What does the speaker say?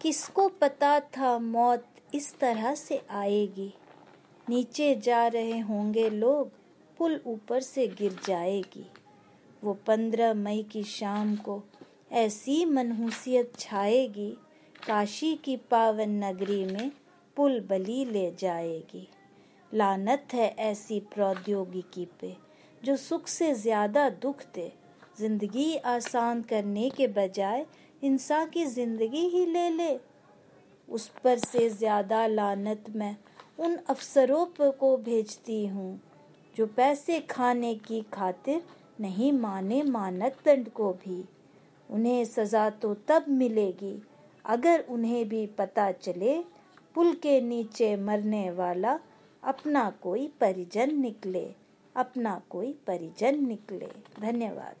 किसको पता था मौत इस तरह से आएगी? नीचे जा रहे होंगे लोग, पुल ऊपर से गिर जाएगी। वो पंद्रह मई की शाम को ऐसी मनहूसियत छाएगी, काशी की पावन नगरी में पुल बली ले जाएगी। लानत है ऐसी प्रौद्योगिकी पे, जो सुख से ज़्यादा दुख दे। ज़िंदगी आसान करने के बजाय इंसान की ज़िंदगी ही ले ले। उस पर से ज़्यादा लानत मैं उन अफसरों को भेजती हूँ, जो पैसे खाने की खातिर नहीं माने मानक दंड को भी। उन्हें सजा तो तब मिलेगी, अगर उन्हें भी पता चले पुल के नीचे मरने वाला अपना कोई परिजन निकले, अपना कोई परिजन निकले। धन्यवाद।